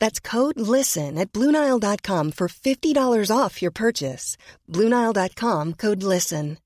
That's code LISTEN at Bluenile.com for $50 off your purchase. Bluenile.com code LISTEN.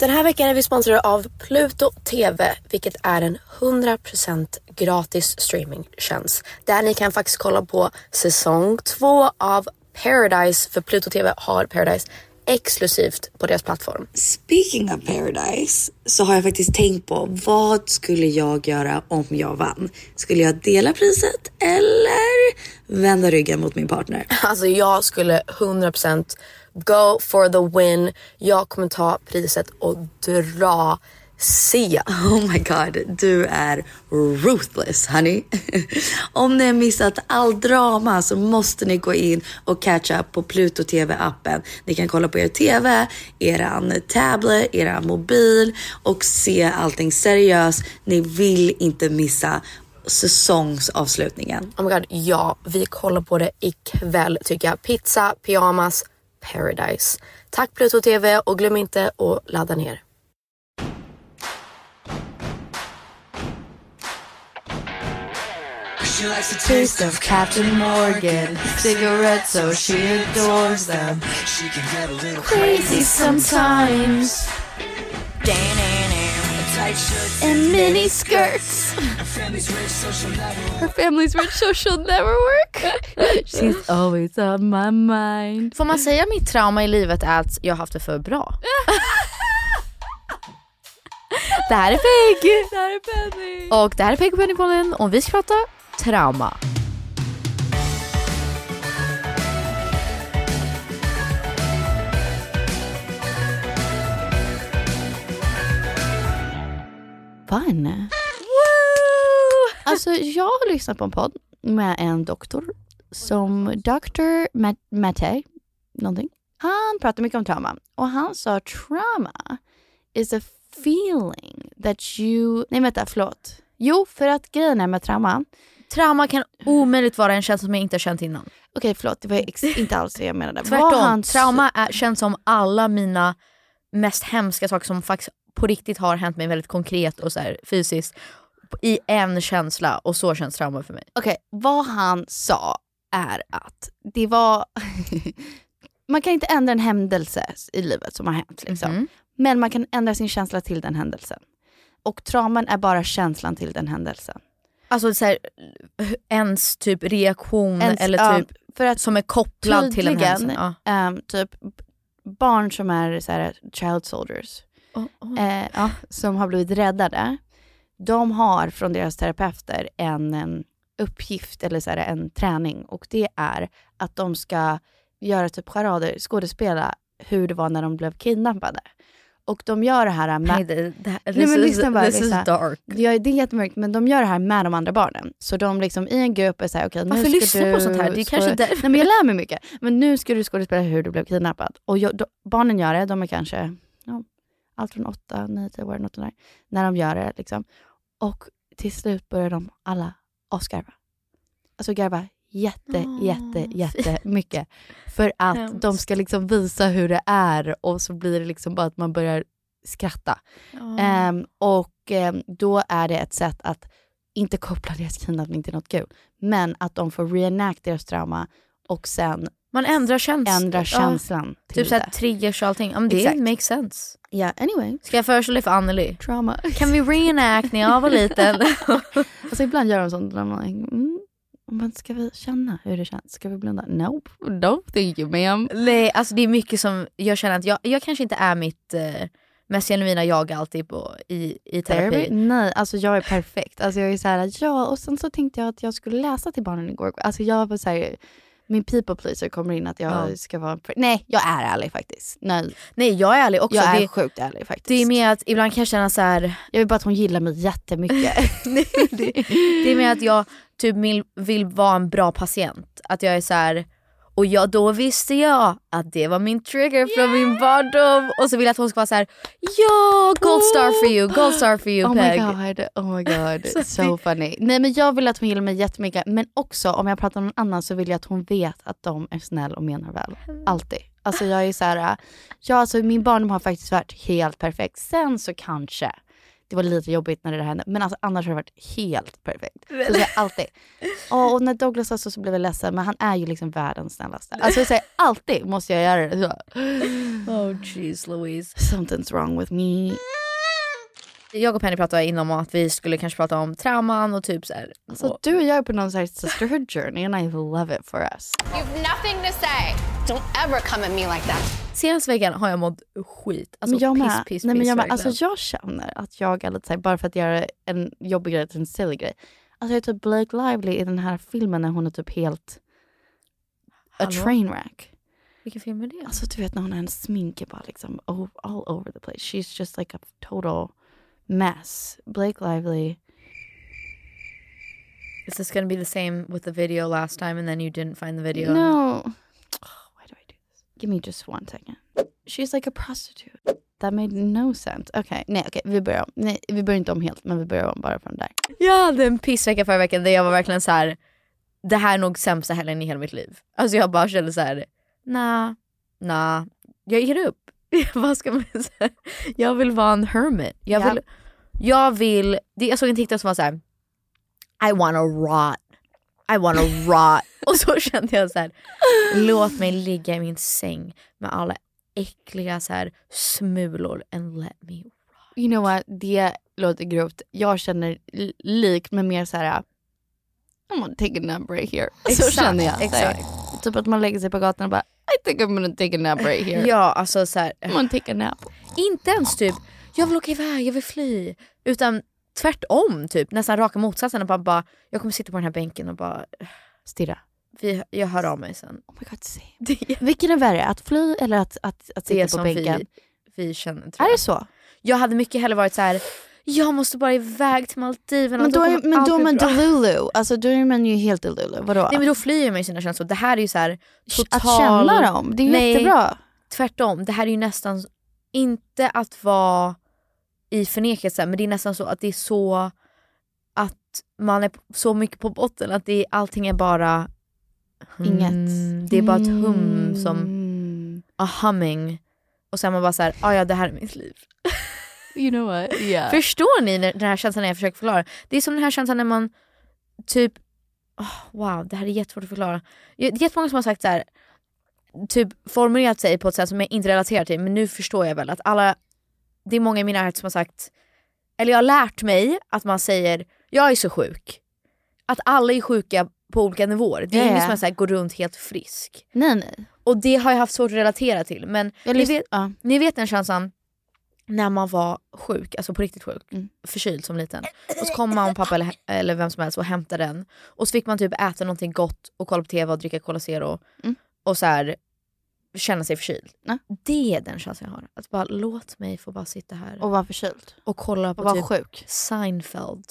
Den här veckan är vi sponsrade av Pluto TV, vilket är en 100% gratis streamingtjänst. Där ni kan faktiskt kolla på säsong två av Paradise, för Pluto TV har Paradise exklusivt på deras plattform. Speaking of Paradise så har jag faktiskt tänkt på vad skulle jag göra om jag vann? Skulle jag dela priset eller vända ryggen mot min partner? Alltså jag skulle 100% go for the win. Jag kommer ta priset och dra Sia. Oh my god, du är ruthless honey. Om ni har missat all drama så måste ni gå in och catch up på Pluto TV appen. Ni kan kolla på er TV, eran tablet, eran mobil och se allting seriöst. Ni vill inte missa säsongsavslutningen. Oh my god, ja, vi kollar på det ikväll tycker jag. Pizza, pyjamas, paradise. Tack Pluto TV och glöm inte att ladda ner. She likes the taste of Captain Morgan cigarettes, so she adores them. She can get a little crazy sometimes. And mini skirts. Her family's rich, so she'll never work. Her family's rich, so she'll never work. She's always on my mind. Får man säga mitt trauma i livet är att jag har haft det för bra? det här är Peg! Det här är Penny. Och det här är Peg och Pennypodden och vi ska prata trauma. Fun. Woo! Alltså jag har lyssnat på en podd med en doktor som Dr. Mat- Matte, någonting. Han pratar mycket om trauma och han sa trauma is a feeling that you... Nej vänta, förlåt. Jo, för att grejen är med trauma. Trauma kan omöjligt vara en känsla som jag inte har känt innan. Okej förlåt, det var inte alls det jag menade. Tvärtom, han- trauma är, känns som alla mina mest hemska saker som faktiskt på riktigt har hänt mig väldigt konkret och så här, fysiskt i en känsla och så känns trauma för mig. Okej, vad han sa är att det var... man kan inte ändra en händelse i livet som har hänt. Liksom. Mhm. Men man kan ändra sin känsla till den händelsen. Och trauman är bara känslan till den händelsen. Alltså så här, ens typ reaktion Ens- eller ja, typ för att som är kopplad till en händelse. Ja. ehm, typ barn som är så här, child soldiers, Oh, oh. eh, ja, som har blivit räddade, de har från deras terapeuter en, em, uppgift eller så här, en träning och det är att de ska göra typ charader, skådespela hur det var när de blev kidnappade. Och de gör det här med... Nej, det, Nej, men lyssna bara, this is dark. Ja, det är jättemörkt, men de gör det här med de andra barnen. Så de liksom i en grupp är såhär, okej nu Varför ska du... du på sånt här? Det är kanske därför. Nej men jag lär mig mycket. Men nu ska du skådespela hur du blev kidnappad. Och jag, då, barnen gör det, de är kanske ja, allt från 8, 9, 10 år, något där. När de gör det liksom. Och till slut börjar de alla asgarva. Alltså garva jätte, Åh, jätte, jättemycket. För att Hemskt. de ska liksom visa hur det är och så blir det liksom bara att man börjar skratta. Ehm, och ehm, då är det ett sätt att inte koppla deras kidnappning till något kul, men att de får reenact deras trauma och sen Man ändrar känslan. ändra känslan till Typ såhär triggers och allting. Ja, men det makes sense. Ja, anyway. Ska jag föreslå det för Anneli? Trauma. Kan vi reenact när jag var liten? Alltså ibland gör de sånt där man mm, men ska vi känna hur det känns? Ska vi blunda? Nope, no thank you ma'am. Nej, alltså det är mycket som jag känner att jag, jag kanske inte är mitt eh, mest genuina jag alltid på, i, i terapi. Therapy? Nej, alltså jag är perfekt. Alltså jag är så här, ja och sen så tänkte jag att jag skulle läsa till barnen igår. Alltså jag var så här, min people pleaser kommer in att jag Ja. ska vara... Nej, jag är ärlig faktiskt. Nej, Nej jag är ärlig också. jag är det, sjukt ärlig faktiskt. det är mer att ibland kan jag känna så här. Jag vill bara att hon gillar mig jättemycket. det, det är mer att jag typ vill, vill vara en bra patient. Att jag är så här. Och jag, då visste jag att det var min trigger från min barndom. Och så vill jag att hon ska vara så här. ja gold star for you, gold star for you Oh my Peg. god, oh my god. Så so funny. Nej men jag vill att hon gillar mig jättemycket. Men också om jag pratar med någon annan så vill jag att hon vet att de är snäll och menar väl. Alltid. Alltså jag är så här, ja alltså min barndom har faktiskt varit helt perfekt. Sen så kanske det var lite jobbigt när det där hände. Men alltså, annars har det varit helt perfekt. Så säger jag alltid. Åh, och när Douglas sa så, så blev jag ledsen men han är ju liksom världens snällaste. Alltså jag säger alltid måste jag göra det så. Oh jeez Louise. Something's wrong with me. Jag och Penny pratade innan om att vi skulle kanske prata om trauman och typ så här. Så och, du och jag är på någon slags sisterhood journey and I love it for us. You've nothing to say. Don't ever come at me like that. Senaste veckan har jag mått skit. Alltså men jag piss, med. piss, Nej, men piss jag, med. Alltså, jag känner att jag är lite såhär, bara för att göra en jobbig grej till en silly grej. Alltså jag är typ Blake Lively i den här filmen när hon är typ helt a Hallå? train wreck. Vilken film är det? Alltså du vet när hon har en smink bara liksom all, all over the place. She's just like a total mess. Blake Lively. Is this gonna be the same with the video last time and then you didn't find the video? No. Oh, why do I do this? Give me just one second. She's like a prostitute. That made no sense. Okej, nej okej vi börjar om. Nej, vi börjar inte om helt men vi börjar om bara från där. Jag hade en pissvecka förra veckan där jag var verkligen så här. det här är nog sämsta helgen i hela mitt liv. Alltså jag bara kände så här. nah, nah, jag ger upp. Vad ska man säga? Jag vill vara en hermit. Jag Ja. vill, jag vill, det, jag såg en TikTok som var så här. I wanna rot. I wanna rot. Och så kände jag så här. låt mig ligga i min säng med alla äckliga så här smulor and let me You know what, det låter grovt. Jag känner li- likt men mer så här. I'm gonna take a nap right here. så Exakt, känner jag. Så exakt. Typ att man lägger sig på gatan och bara I think I'm gonna take a nap right here. Ja alltså så här. I'm gonna take a nap. Inte ens typ, jag vill åka iväg, jag vill fly. Utan tvärtom, typ nästan raka motsatsen. Och bara, bara, jag kommer sitta på den här bänken och bara, Stirra. vi, jag hör av mig sen. Oh my god. Det är Vilken är värre? Att fly eller att, att, att det sitta på som bänken? vi, vi känner Är jag. det så? Jag hade mycket hellre varit så här. jag måste bara iväg till Maldiverna. Men då, är, men då med bra. Delulu, alltså då är man ju helt Delulu. Vadå? Nej men då flyr man ju sina känslor. Det här är ju så här total... Att känna dem, det är Nej. jättebra. Tvärtom, det här är ju nästan, inte att vara i förnekelse men det är nästan så att det är så att man är så mycket på botten att det, allting är bara Inget. Mm, det är bara ett hum som, Mm. a humming. Och sen man bara såhär, ah, ja det här är mitt liv. You know what? Yeah. Förstår ni den här känslan när jag försöker förklara? Det är som den här känslan när man typ, oh, wow det här är jättesvårt att förklara. Det är jättemånga som har sagt så här, typ formulerat sig på ett sätt som jag inte relaterar till men nu förstår jag väl att alla, det är många i min närhet som har sagt, eller jag har lärt mig att man säger jag är så sjuk. Att alla är sjuka på olika nivåer. Det är Ja, ingen som är så här, går runt helt frisk. Nej nej. Och det har jag haft svårt att relatera till. Men Jag ni, vet, ja. ni vet den känslan när man var sjuk, alltså på riktigt sjuk, Mm. förkyld som liten. Och så kom mamma och pappa eller, eller vem som helst och hämtade den. Och så fick man typ äta någonting gott och kolla på TV och dricka Cola Zero. Mm. Och så här känna sig förkyld. Ja. Det är den känslan jag har. Att bara låt mig få bara sitta här Och vara förkyld. och kolla på Och typ sjuk. Seinfeld.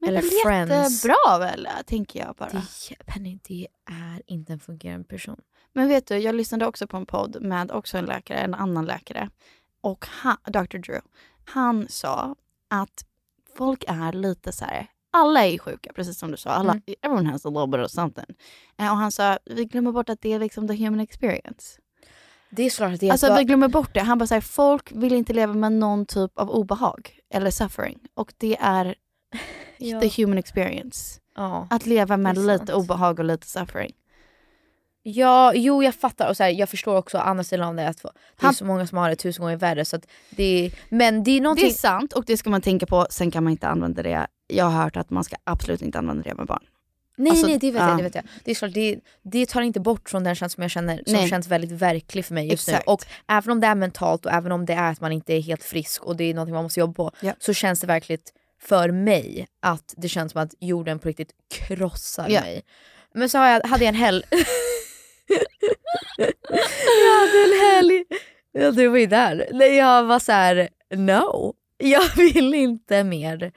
Men Eller det är Friends. jättebra väl, tänker jag bara. Det, Penny, det är inte en fungerande person. Men vet du, jag lyssnade också på en podd med också en läkare, en annan läkare. Och han, Dr. Drew. Han sa att folk är lite så här. Alla är sjuka, precis som du sa. Alla, Mm. Everyone has a little bit of something. Eh, Och han sa, vi glömmer bort att det är liksom the human experience. Det är såklart att det är Alltså vi glömmer bort det. Han bara säger folk vill inte leva med någon typ av obehag eller suffering. Och det är Ja. the human experience. Ja. Att leva med är lite obehag och lite suffering. Ja, jo jag fattar och så här, jag förstår också andra sidan av det. Att det är Han- så många som har det tusen gånger värre. Så det är, men det är någonting... Det är sant och det ska man tänka på. Sen kan man inte använda det. Jag har hört att man ska absolut inte använda det med barn. nej alltså, nej det vet, ja. jag, det vet jag. Det är klart, det, det tar inte bort från den känslan som jag känner som Nej. känns väldigt verklig för mig just Exakt. nu. Och även om det är mentalt och även om det är att man inte är helt frisk och det är någonting man måste jobba på. Ja. Så känns det verkligen för mig att det känns som att jorden på riktigt krossar Ja. mig. Men så jag, hade jag en helg... jag hade en helg, ja du var ju där, jag var så här: no, jag vill inte mer.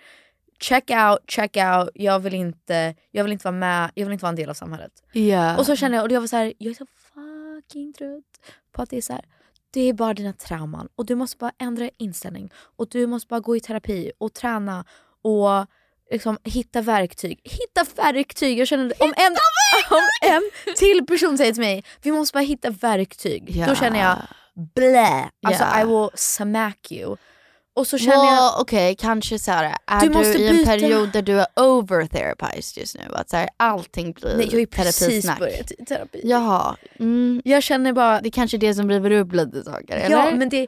Check out, check out, jag vill inte, jag vill inte vara med, jag vill inte vara en del av samhället. Ja. Och så känner jag, och jag var så här, jag är så fucking trött på att det är så här. Det är bara dina trauman och du måste bara ändra inställning och du måste bara gå i terapi och träna och liksom hitta verktyg. Hitta verktyg! Jag känner om en, om en till person säger till mig vi måste bara hitta verktyg. Ja. Då känner jag blä, alltså Ja. I will smack you. Och så känner well, jag, okej, kanske så här, är Du du, måste i en byta- period där du är over therapized just nu? Att så här, allting blir nej jag har ju precis börjat i terapi. Jaha, mm, Jag känner bara, det är kanske är det som river upp lite saker, eller? Ja men det,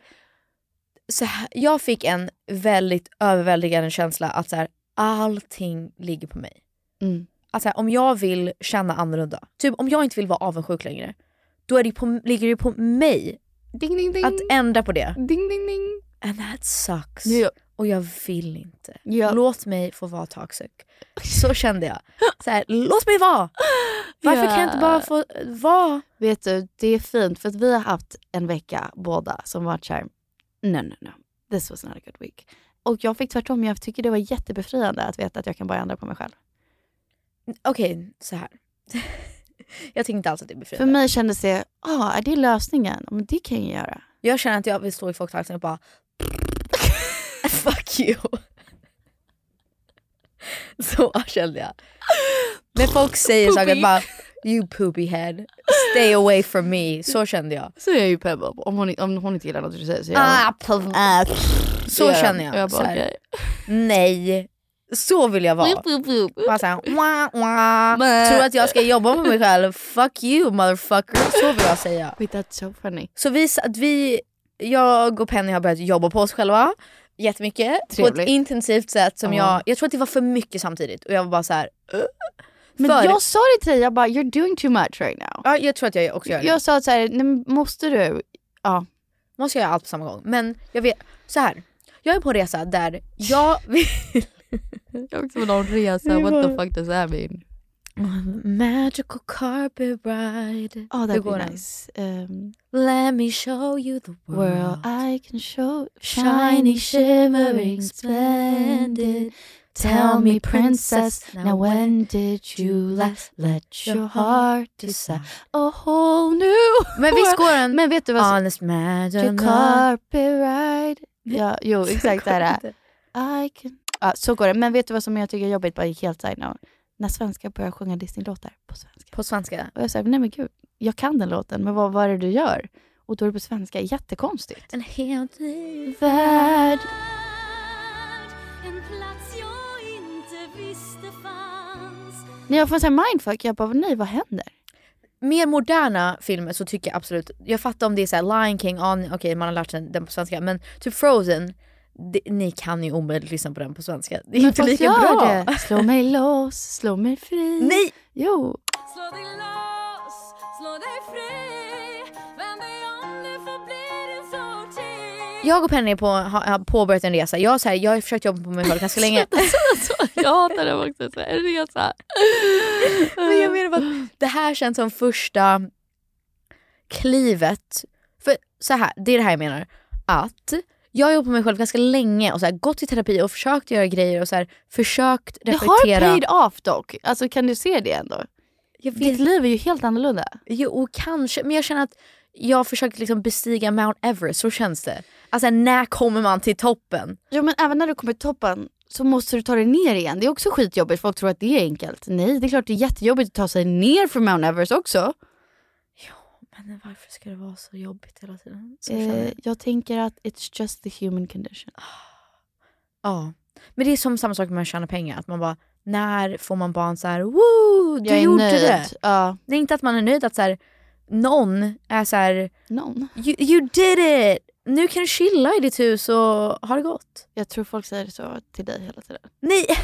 så här, jag fick en väldigt överväldigande känsla att så här, allting ligger på mig. Mm. Att så här, om jag vill känna annorlunda, typ om jag inte vill vara avundsjuk längre, då är det på, ligger det på mig Ding, ding, ding. att ändra på det. ding, ding, ding. And that sucks. Ja. Och jag vill inte. Ja. Låt mig få vara toxic. Så kände jag. Så här, låt mig vara! Varför kan jag inte bara få vara? Vet du, det är fint för att vi har haft en vecka båda som varit såhär, no no no, this was not a good week. Och jag fick tvärtom, jag tycker det var jättebefriande att veta att jag kan bara ändra på mig själv. Okej, så här. jag tycker inte alls att det är För befriande. mig kändes det, ah, är det lösningen? Men det kan jag göra. Jag känner att jag vill stå i folktaxen och bara Fuck you. Så kände jag. När folk säger saker Poopy. bara You poopy head, stay away from me. Så kände jag. Så är jag ju peppad. Om hon, om hon inte gillar något du säger så är jag... Ah, pff, ah, så Ja, känner jag. jag bara, okej. Nej, så vill jag vara. Bara såhär, wah, wah. Tror att jag ska jobba med mig själv? Fuck you motherfucker. Så vill jag säga. Wait that's so funny. Så vi, att vi, jag och Penny har börjat jobba på oss själva jättemycket. På Trevligt. ett intensivt sätt som Ja. jag, jag tror att det var för mycket samtidigt och jag var bara så här. "Ugh." Men För- jag sa det till dig, jag bara you're doing too much right now. Ja, jag tror att jag också gör det. Jag sa så här, nej, måste du? Ja. Måste jag göra allt på samma gång. Men jag vet, så här. Jag är på en resa där jag vill... Jag är också på någon resa, what the fuck does that mean? Magical carpet ride. Oh går be den? nice. Um, Let me show you the world. World I can show Shiny, shimmering, splendid. Tell me princess, now when did you last let your heart decide? a whole new Men visst går den? Men vet du vad som... Honest Your carpet ride. Ja, jo exakt det är. I can... Ja, så går det. Men vet du vad som jag tycker är jobbigt, bara helt side note? När svenskar börjar sjunga Disney-låtar på svenska. På svenska? Och jag säger, nej men gud, jag kan den låten, men vad, vad är det du gör? Och då är det på svenska, jättekonstigt. En helt ny Värld. En plats jag inte visste fanns När jag får en sån här mindfuck, jag bara, nej vad händer? Mer moderna filmer så tycker jag absolut, jag fattar om det är så Lion King, ja, okej man har lärt sig den på svenska, men typ Frozen, det, ni kan ju omöjligt lyssna på den på svenska. Det är Men inte lika bra. Det. Slå mig loss, slå mig fri. Nej! Jo. Slå dig loss, slå dig fri Vänd dig om, det får bli din sorti Jag och Penny på, har, påbörjat en resa. Jag, har så här, jag har försökt jobba på mig själv ganska länge. jag hatar det också, så här, en resa. Men jag menar bara att det här känns som första klivet. För så här, det är det här jag menar. Att jag har jobbat på mig själv ganska länge och så här, gått i terapi och försökt göra grejer och så här, försökt Det har reflektera. paid off dock. Alltså kan du se det ändå? Jag Ditt liv är ju helt annorlunda. jo, kanske, men jag känner att jag har försökt liksom bestiga Mount Everest, så känns det. Alltså när kommer man till toppen? Jo men även när du kommer till toppen så måste du ta dig ner igen. Det är också skitjobbigt, folk tror att det är enkelt. Nej, det är klart det är jättejobbigt att ta sig ner för Mount Everest också. Men varför ska det vara så jobbigt hela tiden? Eh, jag. tänker att it's just the human condition. Ja. Men det är som samma sak med att tjäna pengar. Att man bara, när får man barn så här, woo, du Jag är gjorde nöjd. det. Ja. Det är inte att man är nöjd, att så här, någon är så här, Någon? you, you did it! Nu kan du chilla i ditt hus och ha det gott. Jag tror folk säger så till dig hela tiden. Nej!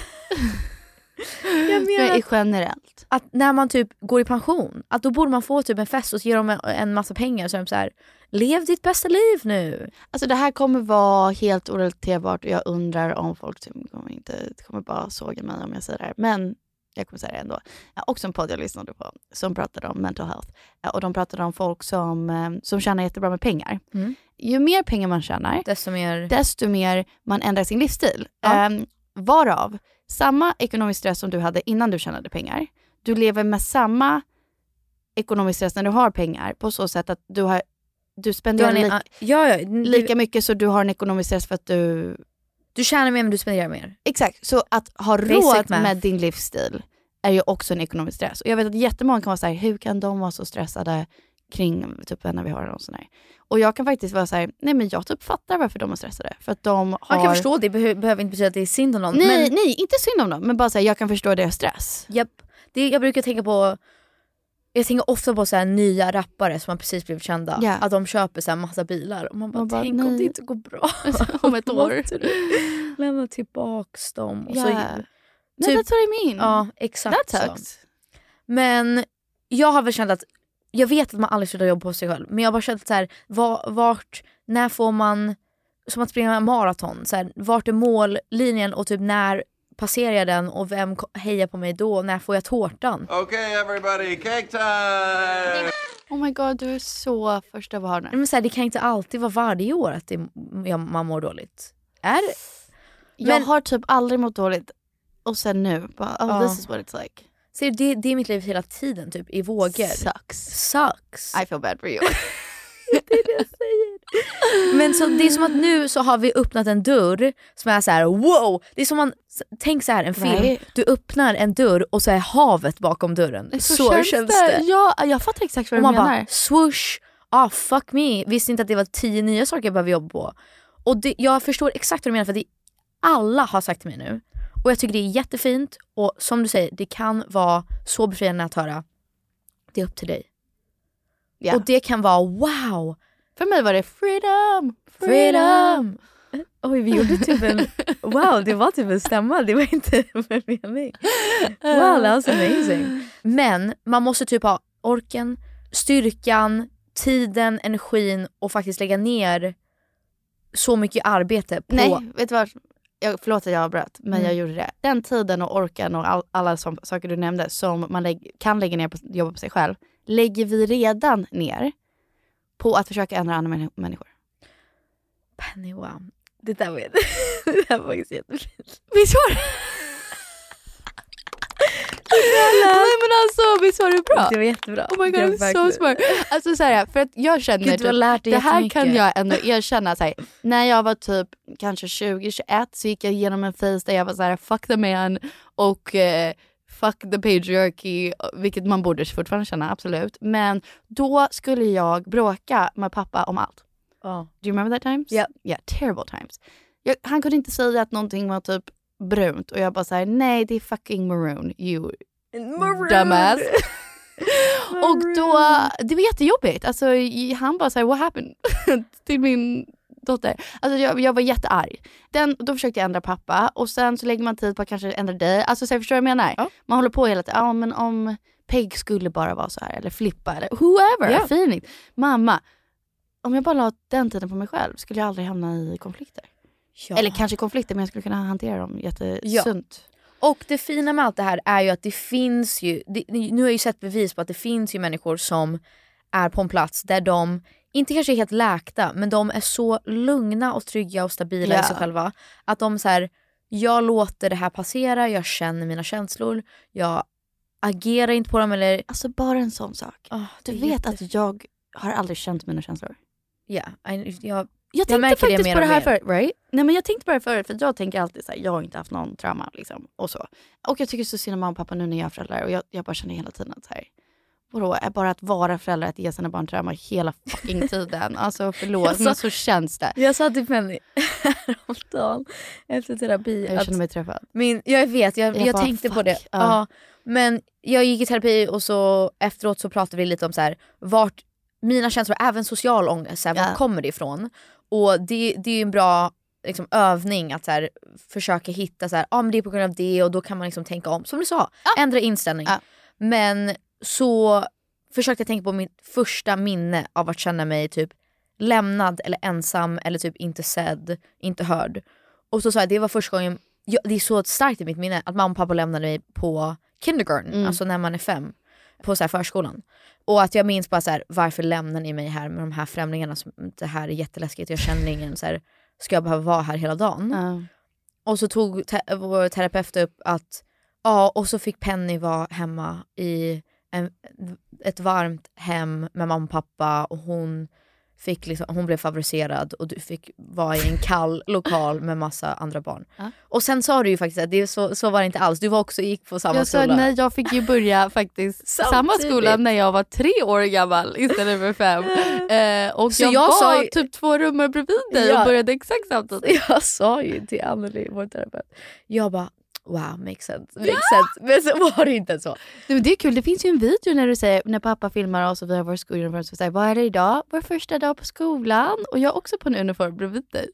jag menar Men att, generellt. att när man typ går i pension, att då borde man få typ en fest och så ger de en, en massa pengar så är de så här, lev ditt bästa liv nu. Alltså det här kommer vara helt orelaterbart och jag undrar om folk typ kommer inte kommer bara såga mig om jag säger det här. Men jag kommer säga det ändå. Också en podd jag lyssnade på som pratade om mental health. Ja, Och de pratade om folk som, eh, som tjänar jättebra med pengar. Mm. Ju mer pengar man tjänar, Desto mer... desto mer man ändrar sin livsstil. Ja. Um, varav, samma ekonomisk stress som du hade innan du tjänade pengar, du lever med samma ekonomisk stress när du har pengar på så sätt att du, har, du Du spenderar har en, lika, ja, ja, lika mycket så du har en ekonomisk stress för att du... Du tjänar mer men du spenderar mer. Exakt, så att ha Basic råd math. med din livsstil är ju också en ekonomisk stress. Och jag vet att jättemånga kan vara så här, hur kan de vara så stressade kring typ när vi har sån här. Och jag kan faktiskt vara så här, nej men jag typ fattar varför de är stressade. För att de har... Man kan förstå det, behö- behöver inte betyda att det är synd om någon. Nej, men, nej, inte synd om dem, men bara säga jag kan förstå deras stress. Japp. Det, jag brukar tänka på jag tänker ofta på så här nya rappare som har precis blivit kända. Ja. Att de köper så här massa bilar och man bara, Man bara, tänk om nej. det inte går bra. Om ett år. Lämna tillbaks dem. Och Ja. så, Nej, typ- that's what I mean. ja exakt That så. Men jag har väl känt att, jag vet att man aldrig slutar jobba på sig själv, men jag har bara känt så här, var, vart, när får man, som att springa maraton, så här, vart är mållinjen och typ när passerar jag den och vem hejar på mig då? När får jag tårtan? Okay, everybody, cake time! Oh my god, du är så första varna. Men så här, det kan inte alltid vara varje år att det, ja, man mår dåligt. Är det? Jag Men- har typ aldrig mått dåligt och sen nu, bara, oh, Ja. this is what it's like. Ser du, det, det är mitt liv hela tiden, typ i vågor. Sucks. Sucks. I feel bad for you. Men så, det är som att nu så har vi öppnat en dörr som är så här: wow! Det är som man, tänk så här en film, Right. du öppnar en dörr och så är havet bakom dörren. Så, känns, det. Ja, jag fattar exakt vad Och du man menar. bara swoosh, ah fuck me, visste inte att det var tio nya saker jag behöver jobba på. Och det, jag förstår exakt vad du menar för det, alla har sagt till mig nu. Och jag tycker det är jättefint och som du säger, det kan vara så befriande att höra, det är upp till dig. Ja. Och det kan vara wow, För mig var det freedom, freedom. Oj vi gjorde typ en, wow det var typ en stämma, det var inte med mening. Wow that was amazing. Men man måste typ ha orken, styrkan, tiden, energin och faktiskt lägga ner så mycket arbete på... Nej, vet du vad? Jag, förlåt att jag avbröt, men Mm. jag gjorde det. Den tiden och orken och all, alla som, saker du nämnde som man lägg, kan lägga ner på jobba på sig själv, lägger vi redan ner på att försöka ändra andra männi- människor. Penny wow. Det där var, det där var faktiskt jättefint. Visst var det? Nej men alltså visst var det bra? Det var jättebra. Oh my god, I'm so smart. Alltså så här, för att jag känner Gud, du har typ- lärt dig det här kan jag ändå erkänna. Så här, när jag var typ kanske 20-21 så gick jag igenom en phase där jag var så här fuck the man och eh, fuck the patriarchy, vilket man borde fortfarande känna absolut. Men då skulle jag bråka med pappa om allt. Ja. Do you remember that times? Ja. Yeah, terrible times. Jag, han kunde inte säga att någonting var typ brunt och jag bara såhär, nej det är fucking maroon, you dumbass. och då, det var jättejobbigt. Alltså, han bara såhär, what happened? till min dotter. Alltså jag, jag var jättearg. Den, då försökte jag ändra pappa och sen så lägger man tid på att kanske ändra dig. Alltså så jag förstår vad jag menar? Man håller på hela tiden. Ja men om Peg skulle bara vara så här eller Flippa eller whoever, Ja. Phoenix. Mamma, om jag bara la den tiden på mig själv skulle jag aldrig hamna i konflikter. Ja. Eller kanske konflikter men jag skulle kunna hantera dem jättesunt. Och det fina med allt det här är ju att det finns ju, det, nu har jag ju sett bevis på att det finns ju människor som är på en plats där de inte kanske är helt läkta men de är så lugna och trygga och stabila Ja. i sig själva. Att de så här, jag låter det här passera, jag känner mina känslor, jag agerar inte på dem eller... Alltså bara en sån sak. Ah, Du vet jätte- att jag har aldrig känt mina känslor. Ja, I- jag, Jag tänkte det faktiskt mer på det här förut, right? Nej men jag tänkte på det förut för jag tänker alltid så här, jag har inte haft någon trauma liksom och så. Och jag tycker så synd om mamma och pappa nu när jag är förälder och jag, jag bara känner hela tiden att så här, vadå, är bara att vara förälder att ge sina barn trauma hela fucking tiden? Alltså förlåt Jag sa- men så känns det. Jag sa till Penny häromdagen efter terapi Jag att känner mig träffad. min, jag vet, jag, Jag jag, bara, tänkte på fuck, det. ja. Ja. Men jag gick i terapi och så efteråt så pratade vi lite om så här, vart mina känslor, även social ångest, så här, Ja. vart kommer det ifrån? Och det, det är en bra liksom, övning att så här, försöka hitta så här, ah, men det är på grund av det och då kan man liksom tänka om. Som du sa, ändra inställning. Ja. Men så försökte jag tänka på mitt första minne av att känna mig typ lämnad eller ensam eller typ inte sedd, inte hörd. Och så sa jag, det var första gången, jag, det är så starkt i mitt minne att mamma och pappa lämnade mig på kindergarten, Mm. alltså när man är fem, på så här förskolan. Och att jag minns bara så här, varför lämnar ni mig här med de här främlingarna, som, det här är jätteläskigt, jag känner ingen, så här, ska jag behöva vara här hela dagen? Ja. Och så tog te- vår terapeut upp att, ja och så fick Penny vara hemma i en, ett varmt hem med mamma och pappa och hon, fick liksom, hon blev favoriserad och du fick vara i en kall lokal med massa andra barn. Ja. Och sen sa du ju faktiskt att det, så, så var det inte alls, du var också gick på samma Jag sa skola. nej, jag fick ju börja faktiskt samma skola när jag var tre år gammal istället för fem. Eh, och Så jag, jag var sa ju- typ två rum bredvid dig Ja. och började exakt samtidigt. Jag sa ju till Anneli, vår terapeut, jag bara wow makes sense, makes sense. Men så var det inte så. Men det är kul, det finns ju en video när du säger, när pappa filmar oss och vi har vår skoluniform, så säger vad är det idag? Vår första dag på skolan och jag är också på en uniform bredvid dig.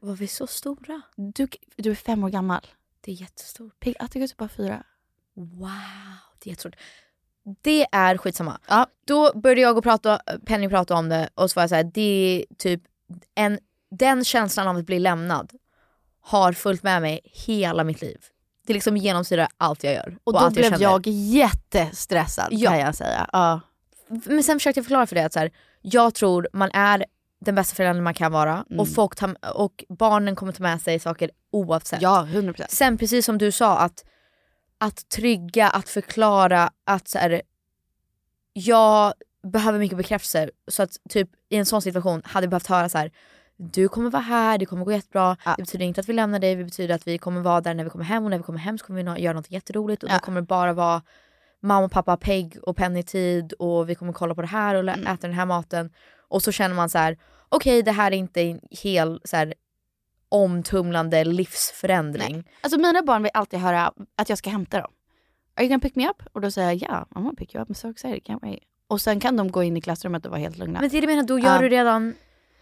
Var vi så stora? Du, du är fem år gammal. Det är jättestort. Pig, tycker typ bara fyra. Wow, det är jättestort. Det är skitsamma. Ja. Då började jag och prata, Penny prata om det och så var jag såhär, det är typ en, den känslan av att bli lämnad har följt med mig hela mitt liv. Det liksom genomsyrar allt jag gör. Och då allt blev känner. jag jättestressad Ja. kan jag säga. Ja. Men sen försökte jag förklara för dig att så här, jag tror man är den bästa föräldern man kan vara Mm. och, folk tar, och barnen kommer ta med sig saker oavsett. ja, 100%. Sen precis som du sa, att, att trygga, att förklara att så här, jag behöver mycket bekräftelse. Så att typ i en sån situation hade jag behövt höra så här. Du kommer vara här, det kommer gå jättebra. Ja. Det betyder inte att vi lämnar dig, det betyder att vi kommer vara där när vi kommer hem och när vi kommer hem så kommer vi göra något jätteroligt och Ja. då kommer det bara vara mamma, pappa, Peg och Penny tid och vi kommer kolla på det här och Mm. äta den här maten. Och så känner man så här: okej det här är inte en hel så här, omtumlande livsförändring. Alltså mina barn vill alltid höra att jag ska hämta dem. Are you gonna pick me up? Och då säger jag ja, I'm gonna pick you up, I'm so excited, can't wait. Och sen kan de gå in i klassrummet och vara helt lugna. Men det är det menar, då gör Ja. du redan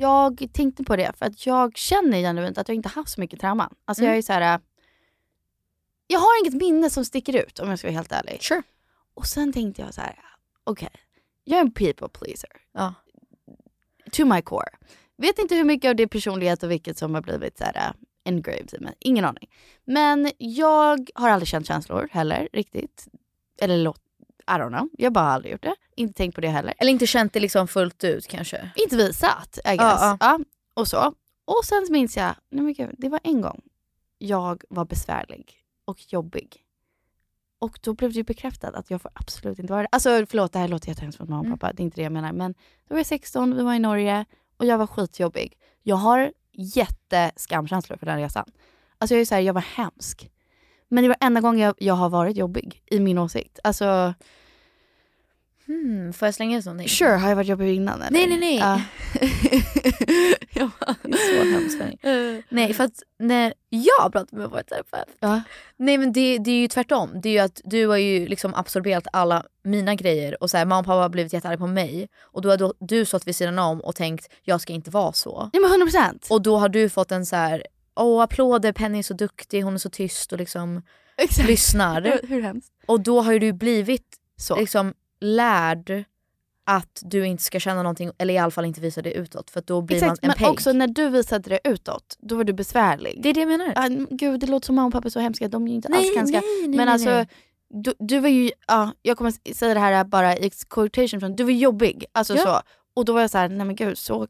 Jag tänkte på det för att jag känner genuint att jag inte haft så mycket trauman. Alltså Mm. jag är så här. äh, Jag har inget minne som sticker ut om jag ska vara helt ärlig. Sure. Och sen tänkte jag så här. okej, jag är en people pleaser. Ja. To my core. Vet inte hur mycket av det är personlighet och vilket som har blivit så här äh, engraved i mig. Ingen aning. Men jag har aldrig känt känslor heller riktigt. Eller låt, I don't know. Jag har bara aldrig gjort det. Inte tänkt på det heller. Eller inte känt det liksom fullt ut kanske. Inte visat, I guess. Ja, Ja, och så. Och sen minns jag, nej men gud, det var en gång jag var besvärlig och jobbig. Och då blev det bekräftat att jag får absolut inte vara det. Alltså förlåt, det här låter jättehemskt mot mamma och Mm. pappa. Det är inte det jag menar. Men då var jag 16, vi var i Norge och jag var skitjobbig. Jag har jätteskamkänslor för den resan. Alltså jag är så här, jag var hemsk. Men det var enda gången jag, jag har varit jobbig i min åsikt. Alltså, Hmm, får jag slänga in någonting? sure, har jag varit jobbig innan eller? Nej nej nej. Jag bara, det är så hemskt mig. Nej för att när jag pratar med vår terapeut. Ja. Nej men det, det är ju tvärtom. Det är ju att du har ju liksom absorberat alla mina grejer och så här, mamma och pappa har blivit jättearga på mig. Och då har då, du stått vid sidan om och tänkt jag ska inte vara så. Nej men 100%. Och då har du fått en så här, åh applåder, Penny är så duktig, hon är så tyst och liksom Exakt. lyssnar. Hur, hur hemskt? Och då har ju du blivit Så. liksom lärd att du inte ska känna någonting eller i alla fall inte visa det utåt för då blir Exakt, man en men peg. också när du visade det utåt, då var du besvärlig. Det är det jag menar. Ah, gud, det låter som mamma och pappa är så hemska, de är ju inte Nej, alls hemska. nej, nej, men alltså. Du, du var ju, ja, jag kommer säga det här bara i quotation, från, du var jobbig. Alltså Ja. så. Och då var jag så här, nej men gud, så...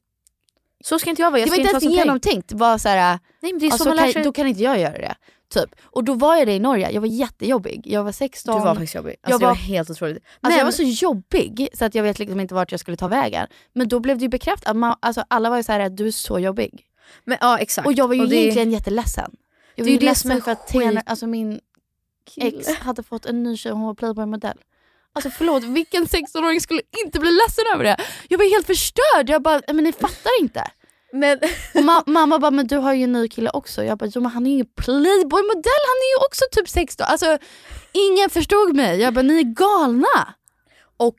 Så ska inte jag vara. Jag det var inte ens så genomtänkt. Det var så här, Nej men det är ja, så så man lär kan, sig. då kan inte jag göra det. Typ. Och då var jag det i Norge, jag var jättejobbig. Jag var 16. Du var faktiskt jobbig. Alltså, Jag var var- helt otroligt. Alltså Men- jag var så jobbig så att jag vet liksom inte vart jag skulle ta vägen. Men då blev det ju bekräftat, man, alltså alla var ju såhär, du är så jobbig. Men, ja exakt. Och jag var ju det- egentligen jätteledsen. Jag Det var är ju ju det som ledsen för att Tena, alltså min ex hade fått en ny tjej och hon var playboy-modell. Alltså förlåt, vilken 16-åring skulle inte bli ledsen över det? Jag var helt förstörd, jag bara, men ni fattar inte. Men, ma- mamma bara, men du har ju en ny kille också. Jag bara, jo men han är ju ingen playboy-modell, han är ju också typ 16. Alltså ingen förstod mig. Jag bara, ni är galna. Och,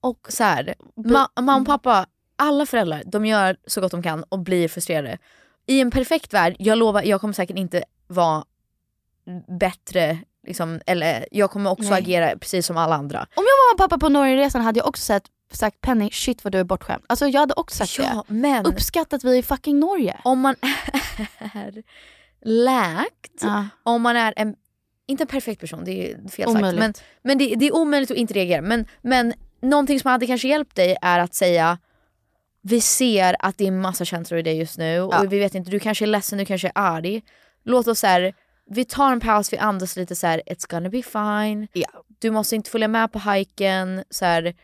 och så här, ma- mamma och pappa, alla föräldrar, de gör så gott de kan och blir frustrerade. I en perfekt värld, jag lovar, jag kommer säkert inte vara bättre, liksom, eller jag kommer också Nej. agera precis som alla andra. Om jag var med pappa på Norgeresan hade jag också sagt, sagt Penny, shit vad du är bortskämd. Alltså jag hade också sagt Ja, det. men Uppskatta att vi är i fucking Norge. om man är läkt, Ja. om man är en, inte en perfekt person, det är fel Omöjligt. sagt, men, men det, det är omöjligt att inte reagera. Men, men någonting som hade kanske hjälpt dig är att säga vi ser att det är massa känslor i dig just nu Ja. och vi vet inte, du kanske är ledsen, du kanske är arg. Låt oss så här, vi tar en paus, vi andas lite så här, it's gonna be fine. Ja. Du måste inte följa med på. Så här,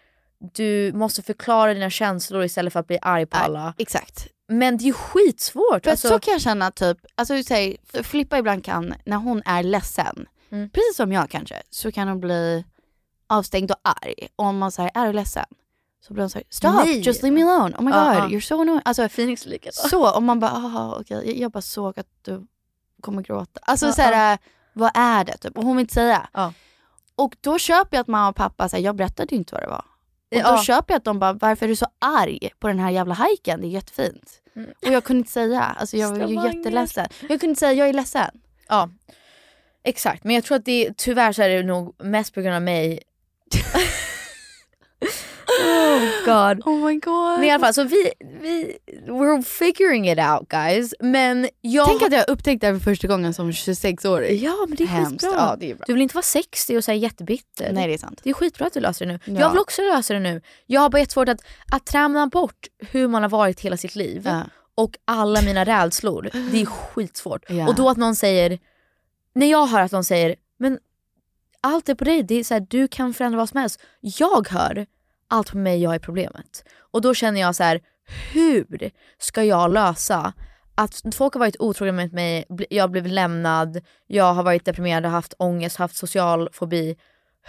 du måste förklara dina känslor istället för att bli arg på alla. Exakt. Men det är ju skitsvårt. För Alltså, så kan jag känna typ, alltså säg, Filippa ibland kan, när hon är ledsen, Mm. precis som jag kanske, så kan hon bli avstängd och arg. Och om man säger är du ledsen? Så blir hon såhär, stop, Nej. just leave me alone. Oh my god, Ja, ja. you're so annoying. Alltså, Phoenix-liket. så, om man bara, aha, okej, jag, jag bara såg att du kommer gråta. Alltså Ja, såhär, äh, vad är det typ? Och hon vill inte säga. Ja. Och då köper jag att mamma och pappa säger, jag berättade ju inte vad det var. Och Ja. då köper jag att de bara, varför är du så arg på den här jävla hajken? Det är jättefint. Mm. Och jag kunde inte säga, alltså jag var ju jätteledsen. Jag kunde inte säga, jag är ledsen. Ja, exakt. Men jag tror att det, tyvärr så är det nog mest på grund av mig. oh god. Oh my god. Men i alla fall, så vi, vi, we're figuring it out guys. Men jag... Tänk att jag upptäckte det här för första gången som 26-årig. Ja men det är Hemskt. skitbra. Ja, det är bra. Du vill inte vara 60 och säga jättebitter. Nej det är sant. Det är skitbra att du löser det nu. Ja. Jag vill också lösa det nu. Jag har bara jättesvårt att, att träna bort hur man har varit hela sitt liv. Ja. Och alla mina rädslor. Det är skitsvårt. Ja. Och då att någon säger, när jag hör att någon säger, men allt är på dig, det är så här, du kan förändra vad som helst. Jag hör, allt på mig, jag är problemet. Och då känner jag så här, hur ska jag lösa att folk har varit otrogna mot mig, jag har blivit lämnad, jag har varit deprimerad, haft ångest, haft social fobi.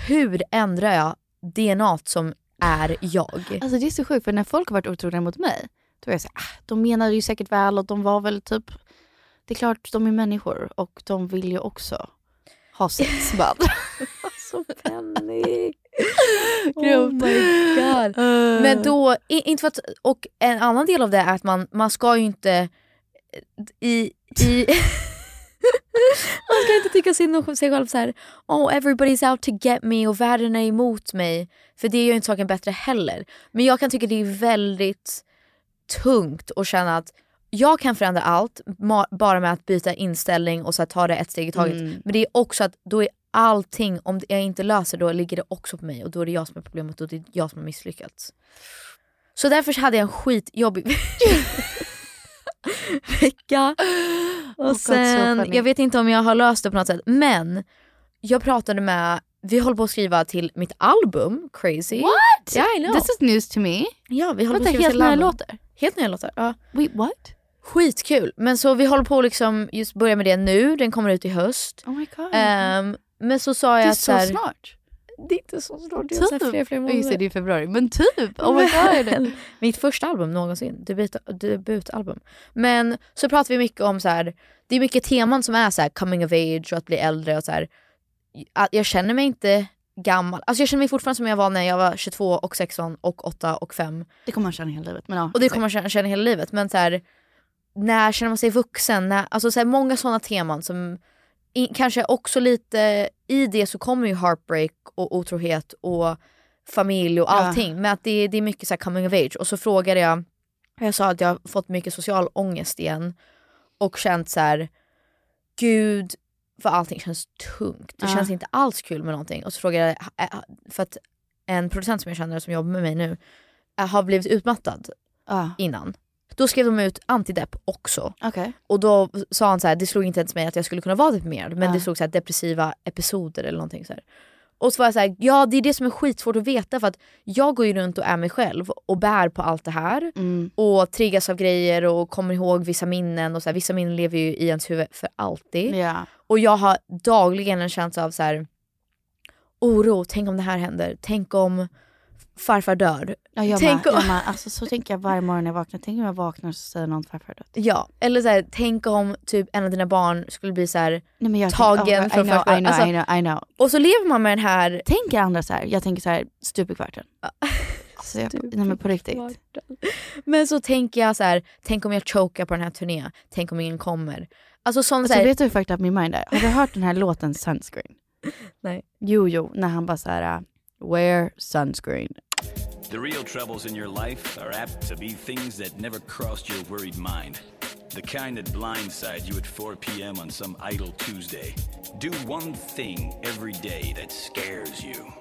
Hur ändrar jag DNA som är jag? Alltså det är så sjukt för när folk har varit otrogna mot mig, då är jag såhär, ah, de menade ju säkert väl och de var väl typ, det är klart de är människor och de vill ju också ha sex med andra. Så Penny. Oh my god. Eh. Men då, inte för att, och en annan del av det är att man, man ska ju inte i, i man ska inte tycka synd om sig själv så här. oh everybody's out to get me och världen är emot mig. För det gör ju inte saken bättre heller. Men jag kan tycka det är väldigt tungt att känna att jag kan förändra allt bara med att byta inställning och så ta det ett steg i taget. Mm. Men det är också att då är allting, om jag inte löser då ligger det också på mig och då är det jag som är problemet och det är jag som har misslyckats. Så därför hade jag en skitjobbig vecka. Och sen, jag vet inte om jag har löst det på något sätt men jag pratade med, vi håller på att skriva till mitt album Crazy. What? Yeah, I know. This is news to me. Ja, vi håller Vänta, på att skriva helt till nya album. låtar? Helt nya låtar. Ja. Wait what? Skitkul. Men så vi håller på att liksom just börja med det nu, den kommer ut i höst. Oh my god. Ehm, men så sa det jag är att så här- snart. Det är inte så snart, det är så här flera, flera Typ. Just det, månader. det är februari. Men typ, oh my god. Mitt första album någonsin, debut, debutalbum. Men så pratar vi mycket om så här. det är mycket teman som är så här coming of age och att bli äldre och så här. Jag känner mig inte gammal, alltså jag känner mig fortfarande som jag var när jag var 22 och 16 och 8 och 5. Det kommer man känna hela livet. Men ja, Och det kommer man känna, känna hela livet. Men så här, när känner man sig vuxen? När, alltså så här, många sådana teman som i, kanske också lite, i det så kommer ju heartbreak och otrohet och familj och Ja. allting. Men att det, det är mycket så här coming of age. Och så frågade jag, jag sa att jag har fått mycket social ångest igen. Och känt så här, gud för allting känns tungt. Det Ja. känns inte alls kul med någonting. Och så frågade jag, för att en producent som jag känner som jobbar med mig nu äh, har blivit utmattad Ja. innan. Då skrev de ut antidepp också. Okej. Och då sa han så här, det slog inte ens mig att jag skulle kunna vara deprimerad men Ja. det stod så här, depressiva episoder eller någonting så här. Och så var jag så här, ja det är det som är skitsvårt att veta för att jag går ju runt och är mig själv och bär på allt det här Mm. och triggas av grejer och kommer ihåg vissa minnen och så här, vissa minnen lever ju i ens huvud för alltid. Ja. Och jag har dagligen en känsla av så här oro, tänk om det här händer, tänk om farfar dör. Ja, jag tänk med, om... jag med. Alltså, så tänker jag varje morgon när jag vaknar. Tänk om jag vaknar och så säger någon farfar har dött. Ja, eller så här, tänk om typ en av dina barn skulle bli så här Nej, men jag tagen tänker, oh, från förskolan. I know, Alltså, I know, I know. Och så lever man med den här... Tänker andra så här? Jag tänker så här, stup i kvarten. Så jag, nej men på riktigt. Men så tänker jag så här, tänk om jag chokar på den här turnén, tänk om ingen kommer. Alltså sån Alltså, så här, vet du hur fucked up min mind är? Har du hört den här låten Sunscreen? Nej. Jo, jo, när han bara såhär, wear sunscreen. The real troubles in your life are apt to be things that never crossed your worried mind. The kind that blindside you at 4 p.m. on some idle Tuesday. Do one thing every day that scares you.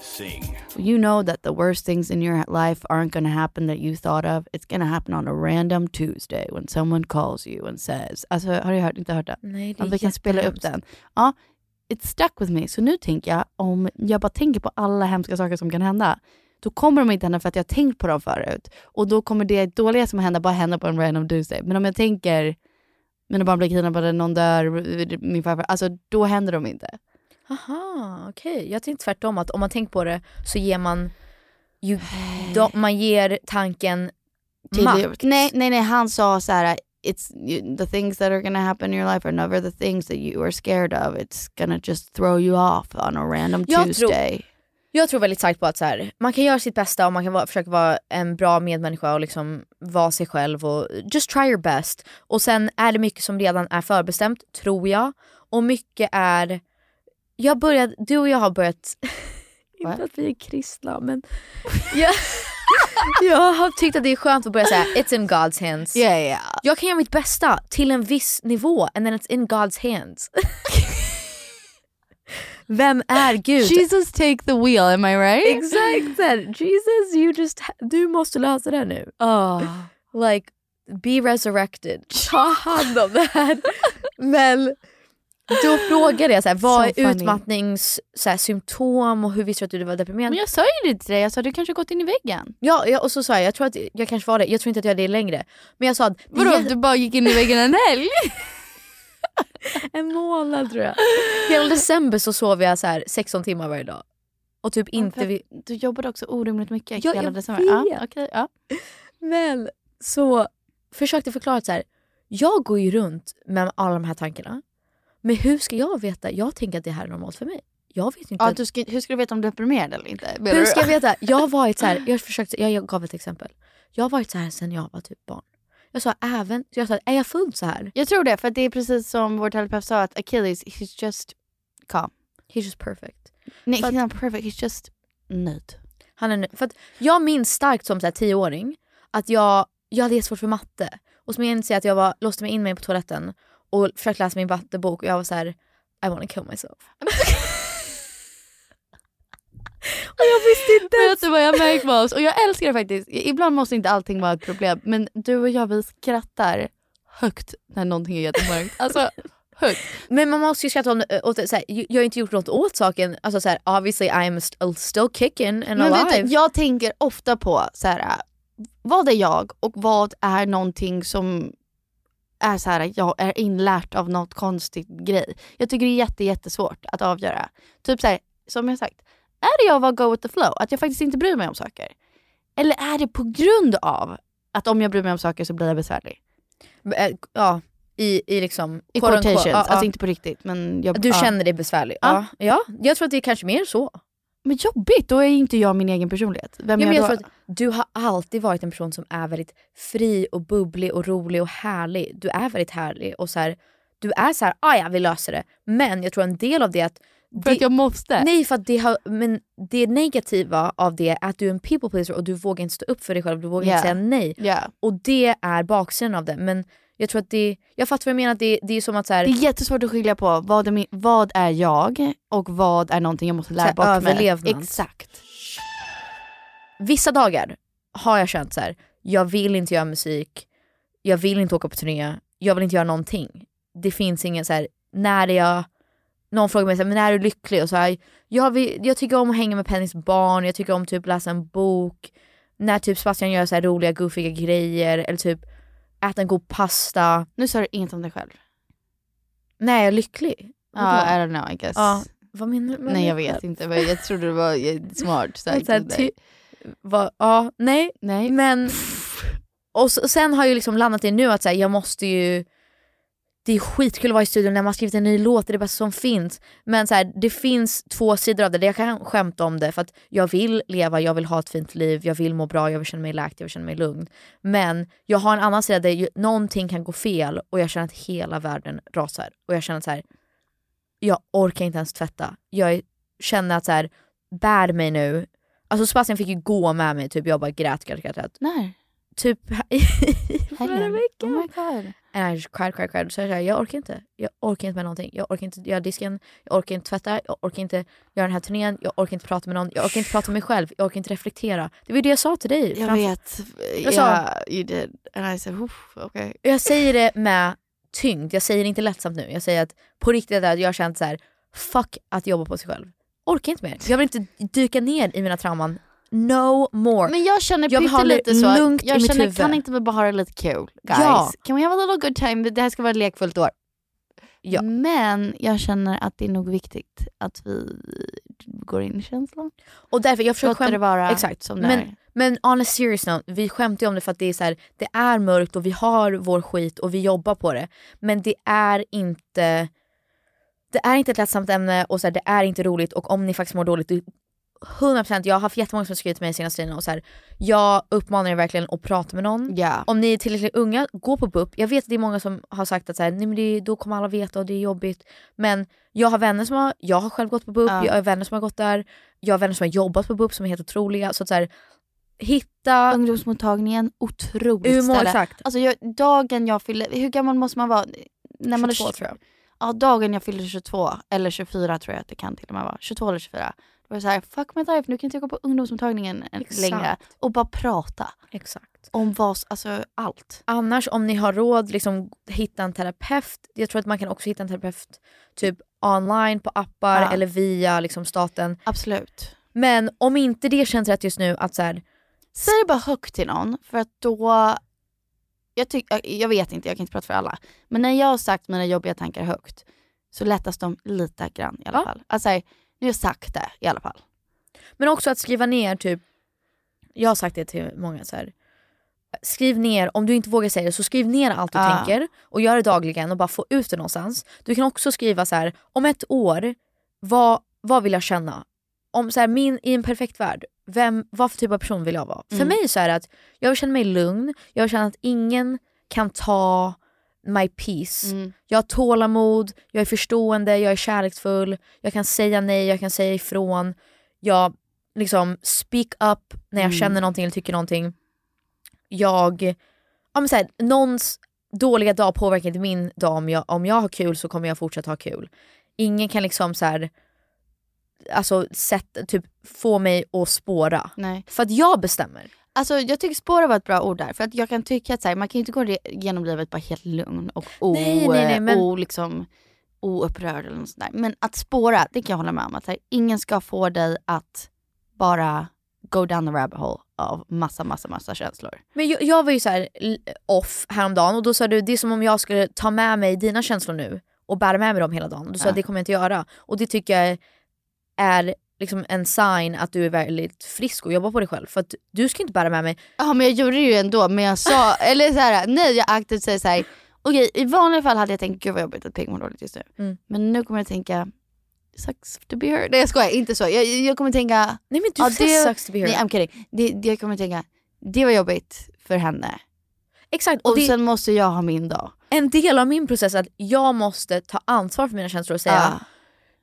Sing. You know that the worst things in your life aren't gonna happen that you thought of. It's gonna happen on a random Tuesday when someone calls you and says. Alltså har du hört, inte hört den? Nej, det är ja, vi kan spela upp jättehemskt. den. Ja, it stuck with me. Så nu tänker jag, om jag bara tänker på alla hemska saker som kan hända, då kommer de inte hända för att jag har tänkt på dem förut. Och då kommer det dåliga som händer bara hända på en random Tuesday. Men om jag tänker, mina barn blir kidnappade, någon dör, min farfar, alltså då händer de inte. Aha, okej. Jag tänkte tvärtom att om man tänker på det så ger man ju, då, man ger tanken makt. Nej, nej, nej, han sa så här. It's you, the things that are gonna happen in your life are never the things that you are scared of. It's gonna just throw you off on a random Jag Tuesday. tror, jag tror väldigt starkt på att så här, man kan göra sitt bästa och man kan vara, försöka vara en bra medmänniska och liksom vara sig själv och just try your best. Och sen är det mycket som redan är förbestämt, tror jag. Och mycket är, jag började, du och jag har börjat, inte att vi är kristna men jag, jag har tyckt att det är skönt att börja säga it's in God's hands. Yeah, yeah. Jag kan göra mitt bästa till en viss nivå and then it's in God's hands. Vem är Gud? Jesus take the wheel, am I right? Exakt! Jesus, you just, du måste lösa det nu. Oh. Like, be resurrected. Ta hand om det här. Men då frågade jag så här, vad So är funny. utmattnings så här, symptom och hur visste du att du var deprimerad? Men jag sa ju det till dig, jag sa du kanske gått in i väggen. Ja, ja, och så sa jag, jag tror att jag kanske var det, jag tror inte att jag är det längre. Men jag sa att... Vadå, är- du bara gick in i väggen en helg? en månad tror jag. Hela december så sov jag så här 16 timmar varje dag. Och typ inte... Vi... Du jobbade också orimligt mycket Ja, hela jag december. Ja, vet. okej, ja. Men så försökte förklara att så här, jag går ju runt med alla de här tankarna. Men hur ska jag veta? Jag tänker att det här är normalt för mig. Jag vet inte. Ja, du ska, hur ska du veta om du är deprimerad eller inte? hur ska jag veta? Jag har varit så här, jag, försökte, jag gav ett exempel. Jag har varit så här sedan jag var typ barn. Jag sa även, jag sa, är jag född så här? Jag tror det, för det är precis som vår terapeut sa att Achilles, he's just calm. He's just perfect. Nej, he's not perfect, he's just nöjd. Han är nöjd. För jag minns starkt som så här, tioåring att jag, jag hade jättesvårt för matte. Och så minns jag att jag var, låste mig in mig på toaletten och försökte läsa min mattebok och jag var så här: I wanna kill myself. och jag visste inte Vet du vad jag märkt med oss? Och jag älskar det faktiskt. Ibland måste inte allting vara ett problem. Men du och jag vi skrattar högt när någonting är jättemörkt. Alltså högt. Men man måste ju skratta om det, åt det, så här, jag har inte gjort något åt saken. Alltså så här, obviously I am st- still kicking and Men vet alive. du, jag tänker ofta på så här, vad är jag och vad är någonting som är så här, jag är inlärt av något konstigt grej. Jag tycker det är jätte, jättesvårt att avgöra. Typ så här, som jag sagt, är det jag att go with the flow? Att jag faktiskt inte bryr mig om saker? Eller är det på grund av att om jag bryr mig om saker så blir jag besvärlig? Eh, Ja, i, i liksom... I quotations, ja, alltså ja. inte på riktigt. Men jag, Du ja. känner dig besvärlig? Ja. Ja. ja. Jag tror att det är kanske mer så. Men jobbigt, då är inte jag min egen personlighet. Vem Ja, men jag jag tror då? att du har alltid varit en person som är väldigt fri och bubblig och rolig och härlig. Du är väldigt härlig och så här, du är så här, ah ja vi löser det. Men jag tror en del av det är att För att jag måste? Nej för det, har, men det negativa av det är att du är en people pleaser och du vågar inte stå upp för dig själv, du vågar Ja. inte säga nej. Ja. Och det är baksidan av det. Men jag tror att det, jag fattar vad jag menar, det, det är som att så här, Det är jättesvårt att skilja på vad är, vad är jag och vad är någonting jag måste lära bort här, mig. överlevnad. Exakt. vissa dagar har jag känt så här. jag vill inte göra musik, jag vill inte åka på turné, jag vill inte göra någonting. Det finns ingen så här, när är jag, någon frågar mig så här, men när är du lycklig? Och så här, jag, vill, jag tycker om att hänga med Pennys barn, jag tycker om typ läsa en bok, när typ Sebastian gör så här roliga goofiga grejer eller typ äta en god pasta. Nu sa du inget om dig själv. Är jag lycklig? Ja, Vadå? I don't know I guess. Ja, vad menar du? Nej jag vet inte, men jag trodde du var eh, smart. Så här, ty, va, ja, nej. nej. Men och, s- och sen har jag liksom landat i nu att så här, jag måste ju det är skitkul att vara i studion när man har skrivit en ny låt, det är det bästa som finns. Men så här, det finns två sidor av det, jag kan skämta om det för att jag vill leva, jag vill ha ett fint liv, jag vill må bra, jag vill känna mig läkt, jag vill känna mig lugn. Men jag har en annan sida där någonting kan gå fel och jag känner att hela världen rasar. Och jag känner att så här, jag orkar inte ens tvätta. Jag känner att så här, bär mig nu. Alltså Sebastian fick ju gå med mig, typ jag bara grät, grät, grät. grät. När? Typ förra veckan. Oh my god. Just cried, cried, cried. Så jag, sa, jag orkar inte. Jag orkar inte med någonting. Jag orkar inte göra disken, jag orkar inte tvätta, jag orkar inte göra den här turnén, jag orkar inte prata med någon, jag orkar inte prata med mig själv, jag orkar inte reflektera. Det var ju det jag sa till dig. Jag framför- vet. Jag sa- yeah, you did. And I said, "Oof, okay. Jag säger det med tyngd, jag säger det inte lättsamt nu. Jag säger att på riktigt att jag har känt så här: fuck att jobba på sig själv. Orkar inte mer. Jag vill inte dyka ner i mina trauman no more. Men jag känner jag vill ha pytte lite så. lugnt jag i känner, huvud. kan inte vi bara ha det lite kul guys? Ja. Can we have a little good time? Det här ska vara ett lekfullt år. Men jag känner att det är nog viktigt att vi går in i känslan. Och därför jag försöker Låter skäm- det vara Exakt. som det men, är. men on a serious note, vi skämtar ju om det för att det är så här, det är mörkt och vi har vår skit och vi jobbar på det. Men det är inte det är inte ett lättsamt ämne och så här, det är inte roligt och om ni faktiskt mår dåligt, 100% jag har haft jättemånga som skrivit till mig senaste tiden och så här, jag uppmanar er verkligen att prata med någon. Om ni är tillräckligt unga, gå på BUP. Jag vet att det är många som har sagt att så här, Nej, men det, då kommer alla veta och det är jobbigt. Men jag har vänner som har, jag har själv gått på BUP, Ja. jag har vänner som har gått där, jag har vänner som har jobbat på BUP som är helt otroliga. Så att så här, hitta... Ungdomsmottagningen, otroligt Umeå, ställe. exakt. Alltså jag, dagen jag fyllde, hur gammal måste man vara? När man är 22 tj- tror jag. Ja, dagen jag fyllde 22, eller 24 tror jag att det kan till och med vara. 22 eller 24. Det så här, fuck my life, nu kan inte jag gå på ungdomsmottagningen en- Exakt. längre. Och bara prata. Exakt. Om vad, alltså allt. Annars om ni har råd, liksom, hitta en terapeut. Jag tror att man kan också hitta en terapeut typ online på appar Ja. eller via liksom, staten. Absolut. Men om inte det känns rätt just nu att så här, Säg det bara högt till någon för att då, jag, tyck, jag- vet inte, jag kan inte prata för alla. Men när jag har sagt mina jobbiga tankar högt så lättas de lite grann i alla fall. Alltså, nu har jag sagt det i alla fall. Men också att skriva ner typ, jag har sagt det till många så här. Skriv ner, om du inte vågar säga det så skriv ner allt du Ja. tänker och gör det dagligen och bara få ut det någonstans. Du kan också skriva så här: om ett år, vad, vad vill jag känna? Om så här, min, I en perfekt värld, vem, vad för typ av person vill jag vara? För Mm. mig så är det att jag vill känna mig lugn, jag vill känna att ingen kan ta my peace. Mm. Jag har tålamod, jag är förstående, jag är kärleksfull, jag kan säga nej, jag kan säga ifrån. Jag liksom speak up när jag Mm. känner någonting eller tycker någonting. Jag, ja men så här, någons dåliga dag påverkar inte min dag. Om jag, om jag har kul så kommer jag fortsätta ha kul. Ingen kan liksom så här, alltså sätt, typ, få mig att spåra. Nej. För att jag bestämmer. Alltså jag tycker spåra var ett bra ord där. För att jag kan tycka att så här, man kan ju inte gå genom livet bara helt lugn och o, Nej, nej, nej, men- o, liksom, oupprörd eller något sånt där. Men att spåra, det kan jag hålla med om. Att här, ingen ska få dig att bara go down the rabbit hole av massa, massa, massa känslor. Men jag, jag var ju så här off häromdagen och då sa du det är som om jag skulle ta med mig dina känslor nu och bära med mig dem hela dagen. Du sa Ja. det kommer jag inte göra. Och det tycker jag är liksom en sign att du är väldigt frisk och jobbar på dig själv. För att du ska inte bära med mig. Ja men jag gjorde det ju ändå men jag sa, eller så här, nej jag aktivt säger såhär, okej i vanliga fall hade jag tänkt gud vad jobbigt att Peg mår dåligt just nu. Mm. Men nu kommer jag tänka, sucks to be her. Nej jag skojar, inte så. Jag, jag kommer tänka, Nej men du säger sucks to be her. Nej I'm kidding. Det, det, jag kommer tänka, det var jobbigt för henne. Exakt. Och, Och, det, sen måste jag ha min dag. en del av min process är att jag måste ta ansvar för mina känslor och säga Ja.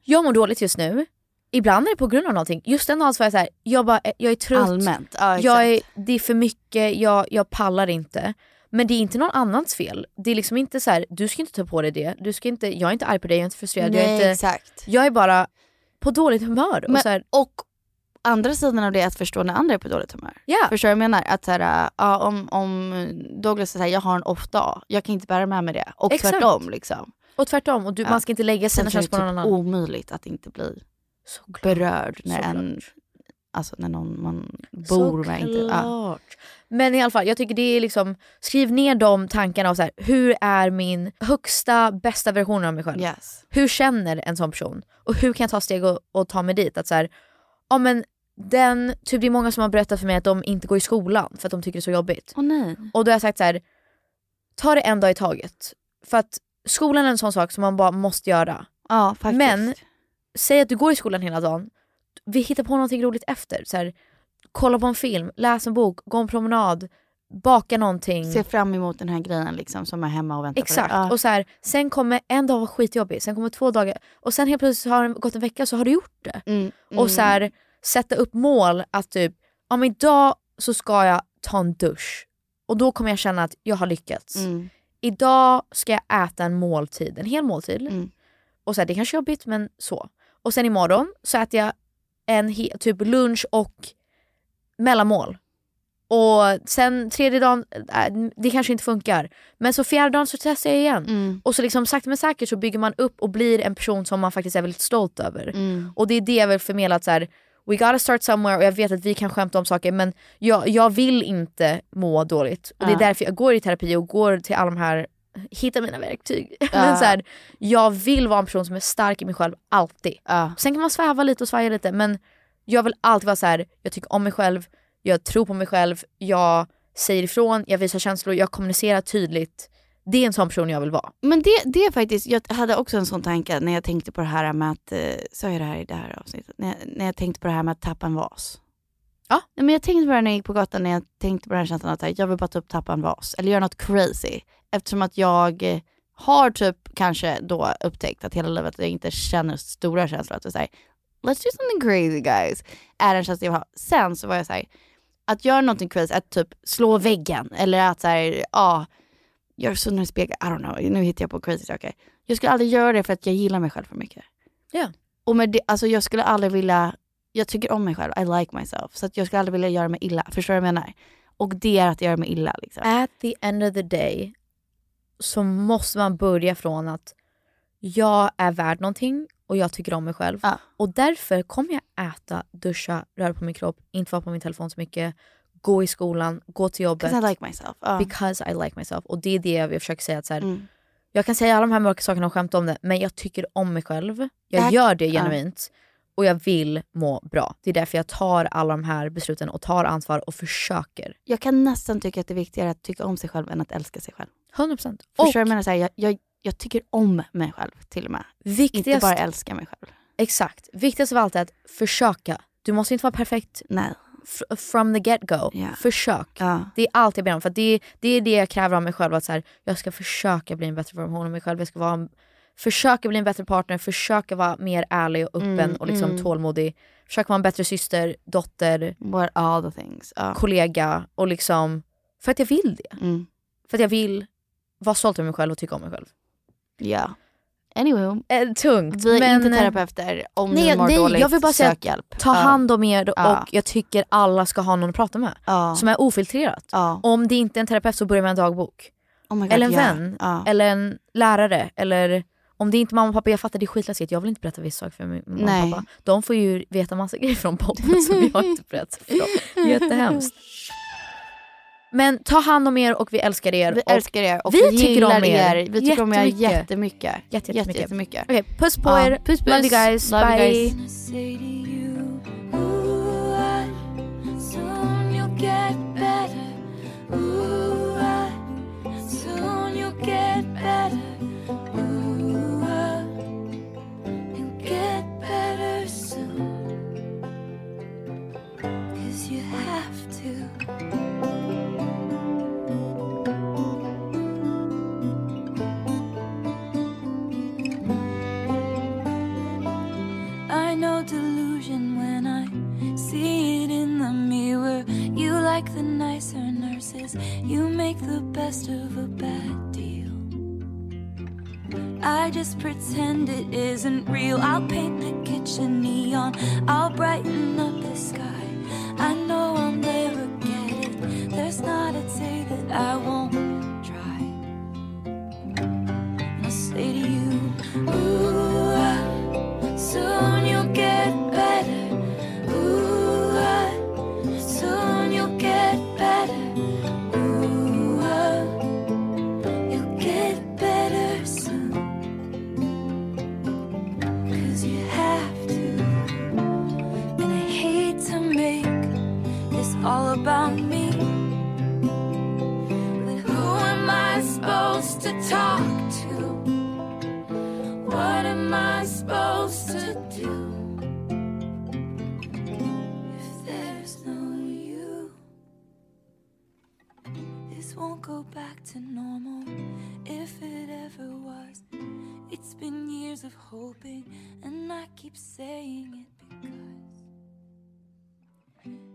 jag mår dåligt just nu. Ibland är det på grund av någonting. Just den dagen så var jag såhär, jag, bara, jag är trött. Allmänt. Ja, jag är, det är för mycket, jag, jag pallar inte. Men det är inte någon annans fel. Det är liksom inte så här, du ska inte ta på dig det. Du ska inte, jag är inte arg på dig, jag är inte frustrerad. jag, är Nej, inte, exakt. jag är bara på dåligt humör. Men, och så här, och andra sidan av det är att förstå när andra är på dåligt humör. Ja. Förstår du vad jag menar? Att så här, ja, om, om Douglas säger jag har en off dag, jag kan inte bära med mig det. Och Exakt. tvärtom liksom. och tvärtom, och du, Ja. man ska inte lägga sina är det känslor på någon typ annan. omöjligt att inte bli Såklart. berörd när en, alltså när någon man bor med inte... Ja. Men i alla fall, jag tycker det är liksom, skriv ner de tankarna och så här, hur är min högsta, bästa version av mig själv? Yes. Hur känner en sån person? Och hur kan jag ta steg och, och ta mig dit? Att så här, ja men den, typ det är många som har berättat för mig att de inte går i skolan för att de tycker det är så jobbigt. Åh nej. Och då har jag sagt så här, ta det en dag i taget. För att skolan är en sån sak som man bara måste göra. Ja faktiskt. Men säg att du går i skolan hela dagen, vi hittar på någonting roligt efter. Så här, kolla på en film, läs en bok, gå en promenad, baka någonting. Se fram emot den här grejen liksom som är hemma och väntar Exakt, på. Ja. och så här, sen kommer en dag vara skitjobbig, sen kommer två dagar och sen helt plötsligt har det gått en vecka så har du gjort det. Mm, Och så här, sätta upp mål att typ, men idag så ska jag ta en dusch och då kommer jag känna att jag har lyckats. Mm. Idag ska jag äta en måltid, en hel måltid. Mm. Och så här, det kanske är jobbigt men så. Och sen imorgon så äter jag en typ lunch och mellanmål. Och sen tredje dagen, äh, det kanske inte funkar. Men så fjärde dagen så testar jag igen. Mm. Och så liksom sakta men säkert så bygger man upp och blir en person som man faktiskt är väldigt stolt över. Mm. Och det är det jag vill förmedla att så här, we gotta start somewhere och jag vet att vi kan skämta om saker men jag, jag vill inte må dåligt. Och det är Ja. därför jag går i terapi och går till alla de här, hitta mina verktyg. men så här, jag vill vara en person som är stark i mig själv, alltid. Sen kan man sväva lite och svaja lite men jag vill alltid vara så här. jag tycker om mig själv, jag tror på mig själv, jag säger ifrån, jag visar känslor, jag kommunicerar tydligt. Det är en sån person jag vill vara. Men det, det är faktiskt, jag hade också en sån tanke när jag tänkte på det här med att, eh, sa jag det här i det här avsnittet? När jag, när jag tänkte på det här med att tappa en vas. Ja. Men jag tänkte på det när jag gick på gatan, när jag tänkte på den här känslan att här, jag vill bara ta upp tappa en vas. Eller göra något crazy. Eftersom att jag har typ kanske då upptäckt att hela livet jag inte känner stora känslor. Att här, let's do something crazy guys. Är en känsla jag har. Sen så var jag så här, att göra någonting crazy, att typ slå väggen. Eller att så här, ja, göra sönder en spegel. I don't know, nu hittar jag på crazy saker. Jag skulle aldrig göra det för att jag gillar mig själv för mycket. Ja. Och med det, alltså jag skulle aldrig vilja, jag tycker om mig själv, I like myself. Så att jag skulle aldrig vilja göra mig illa, förstår du vad jag menar? Och det är att göra mig illa. Liksom. At the end of the day så måste man börja från att jag är värd någonting och jag tycker om mig själv. Och därför kommer jag äta, duscha, röra på min kropp, inte vara på min telefon så mycket, gå i skolan, gå till jobbet. 'Cause I like myself. Ja. Because I like myself. Och det är det jag försöker säga. Att så här, Mm. Jag kan säga alla de här mörka sakerna och skämta om det, men jag tycker om mig själv. Jag gör det ja. Och jag vill må bra. Det är därför jag tar alla de här besluten och tar ansvar och försöker. Jag kan nästan tycka att det är viktigare att tycka om sig själv än att älska sig själv. 100%. Förstår Och du vad jag menar? Så här, jag, jag, jag tycker om mig själv till och med. Viktigast, Inte bara älska mig själv. Exakt. Viktigast av allt är att försöka. Du måste inte vara perfekt Nej. From the get-go. Försök. Det är allt jag ber om. För det, det är det jag kräver av mig själv. Att så här, jag ska försöka bli en bättre version av mig själv. Jag ska vara en, försöka bli en bättre partner, försöka vara mer ärlig och öppen Mm, och liksom mm. tålmodig. Försöka vara en bättre syster, dotter, What all the things. Ja. kollega. Och liksom, för att jag vill det. Mm. För att jag vill vara stolt över mig själv och tycka om mig själv. Ja. Anyway. Eh, tungt. Vi är men, inte terapeuter. Om nej, ni mår nej, dåligt, jag vill bara säga sök hjälp. ta Ja. hand om er och jag tycker alla ska ha någon att prata med. Som är ofiltrerat. Om det inte är en terapeut så börja med en dagbok. Oh God, eller en ja. vän. Eller en lärare. Eller om det är inte mamma och pappa, jag fattar det är skitläskigt. Jag vill inte berätta vissa saker för min mamma Nej. och pappa. De får ju veta massa grejer från podden som jag inte berättar för dem. Det är jättehemskt. Men ta hand om er och vi älskar er. Vi och älskar er och vi vi tycker om er. er. Vi tycker om er Jättemycket. Jätte, Jätte- jättemycket. jättemycket. Okej, puss på Ja, er. puss, Love you puss. guys. Love you Bye. guys. You make the best of a bad deal. I just pretend it isn't real. I'll paint the kitchen neon, I'll brighten up the sky. I know I'll never get it. There's not a day that I won't to normal. If it ever was, it's been years of hoping, and I keep saying it because.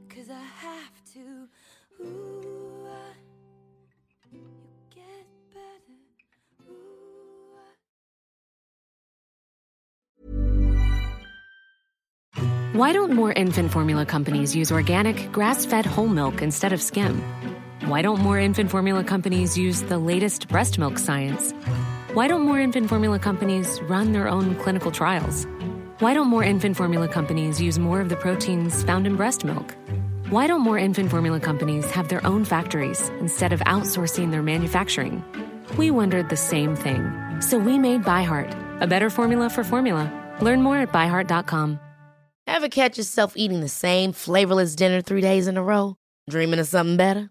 Cause I have to. Ooh, I, you get better. Ooh, I. Why don't more infant formula companies use organic, grass fed whole milk instead of skim? Why don't more infant formula companies use the latest breast milk science? Why don't more infant formula companies run their own clinical trials? Why don't more infant formula companies use more of the proteins found in breast milk? Why don't more infant formula companies have their own factories instead of outsourcing their manufacturing? We wondered the same thing. So we made ByHeart, a better formula for formula. Learn more at byheart.com. Ever catch yourself eating the same flavorless dinner three days in a row? Dreaming of something better?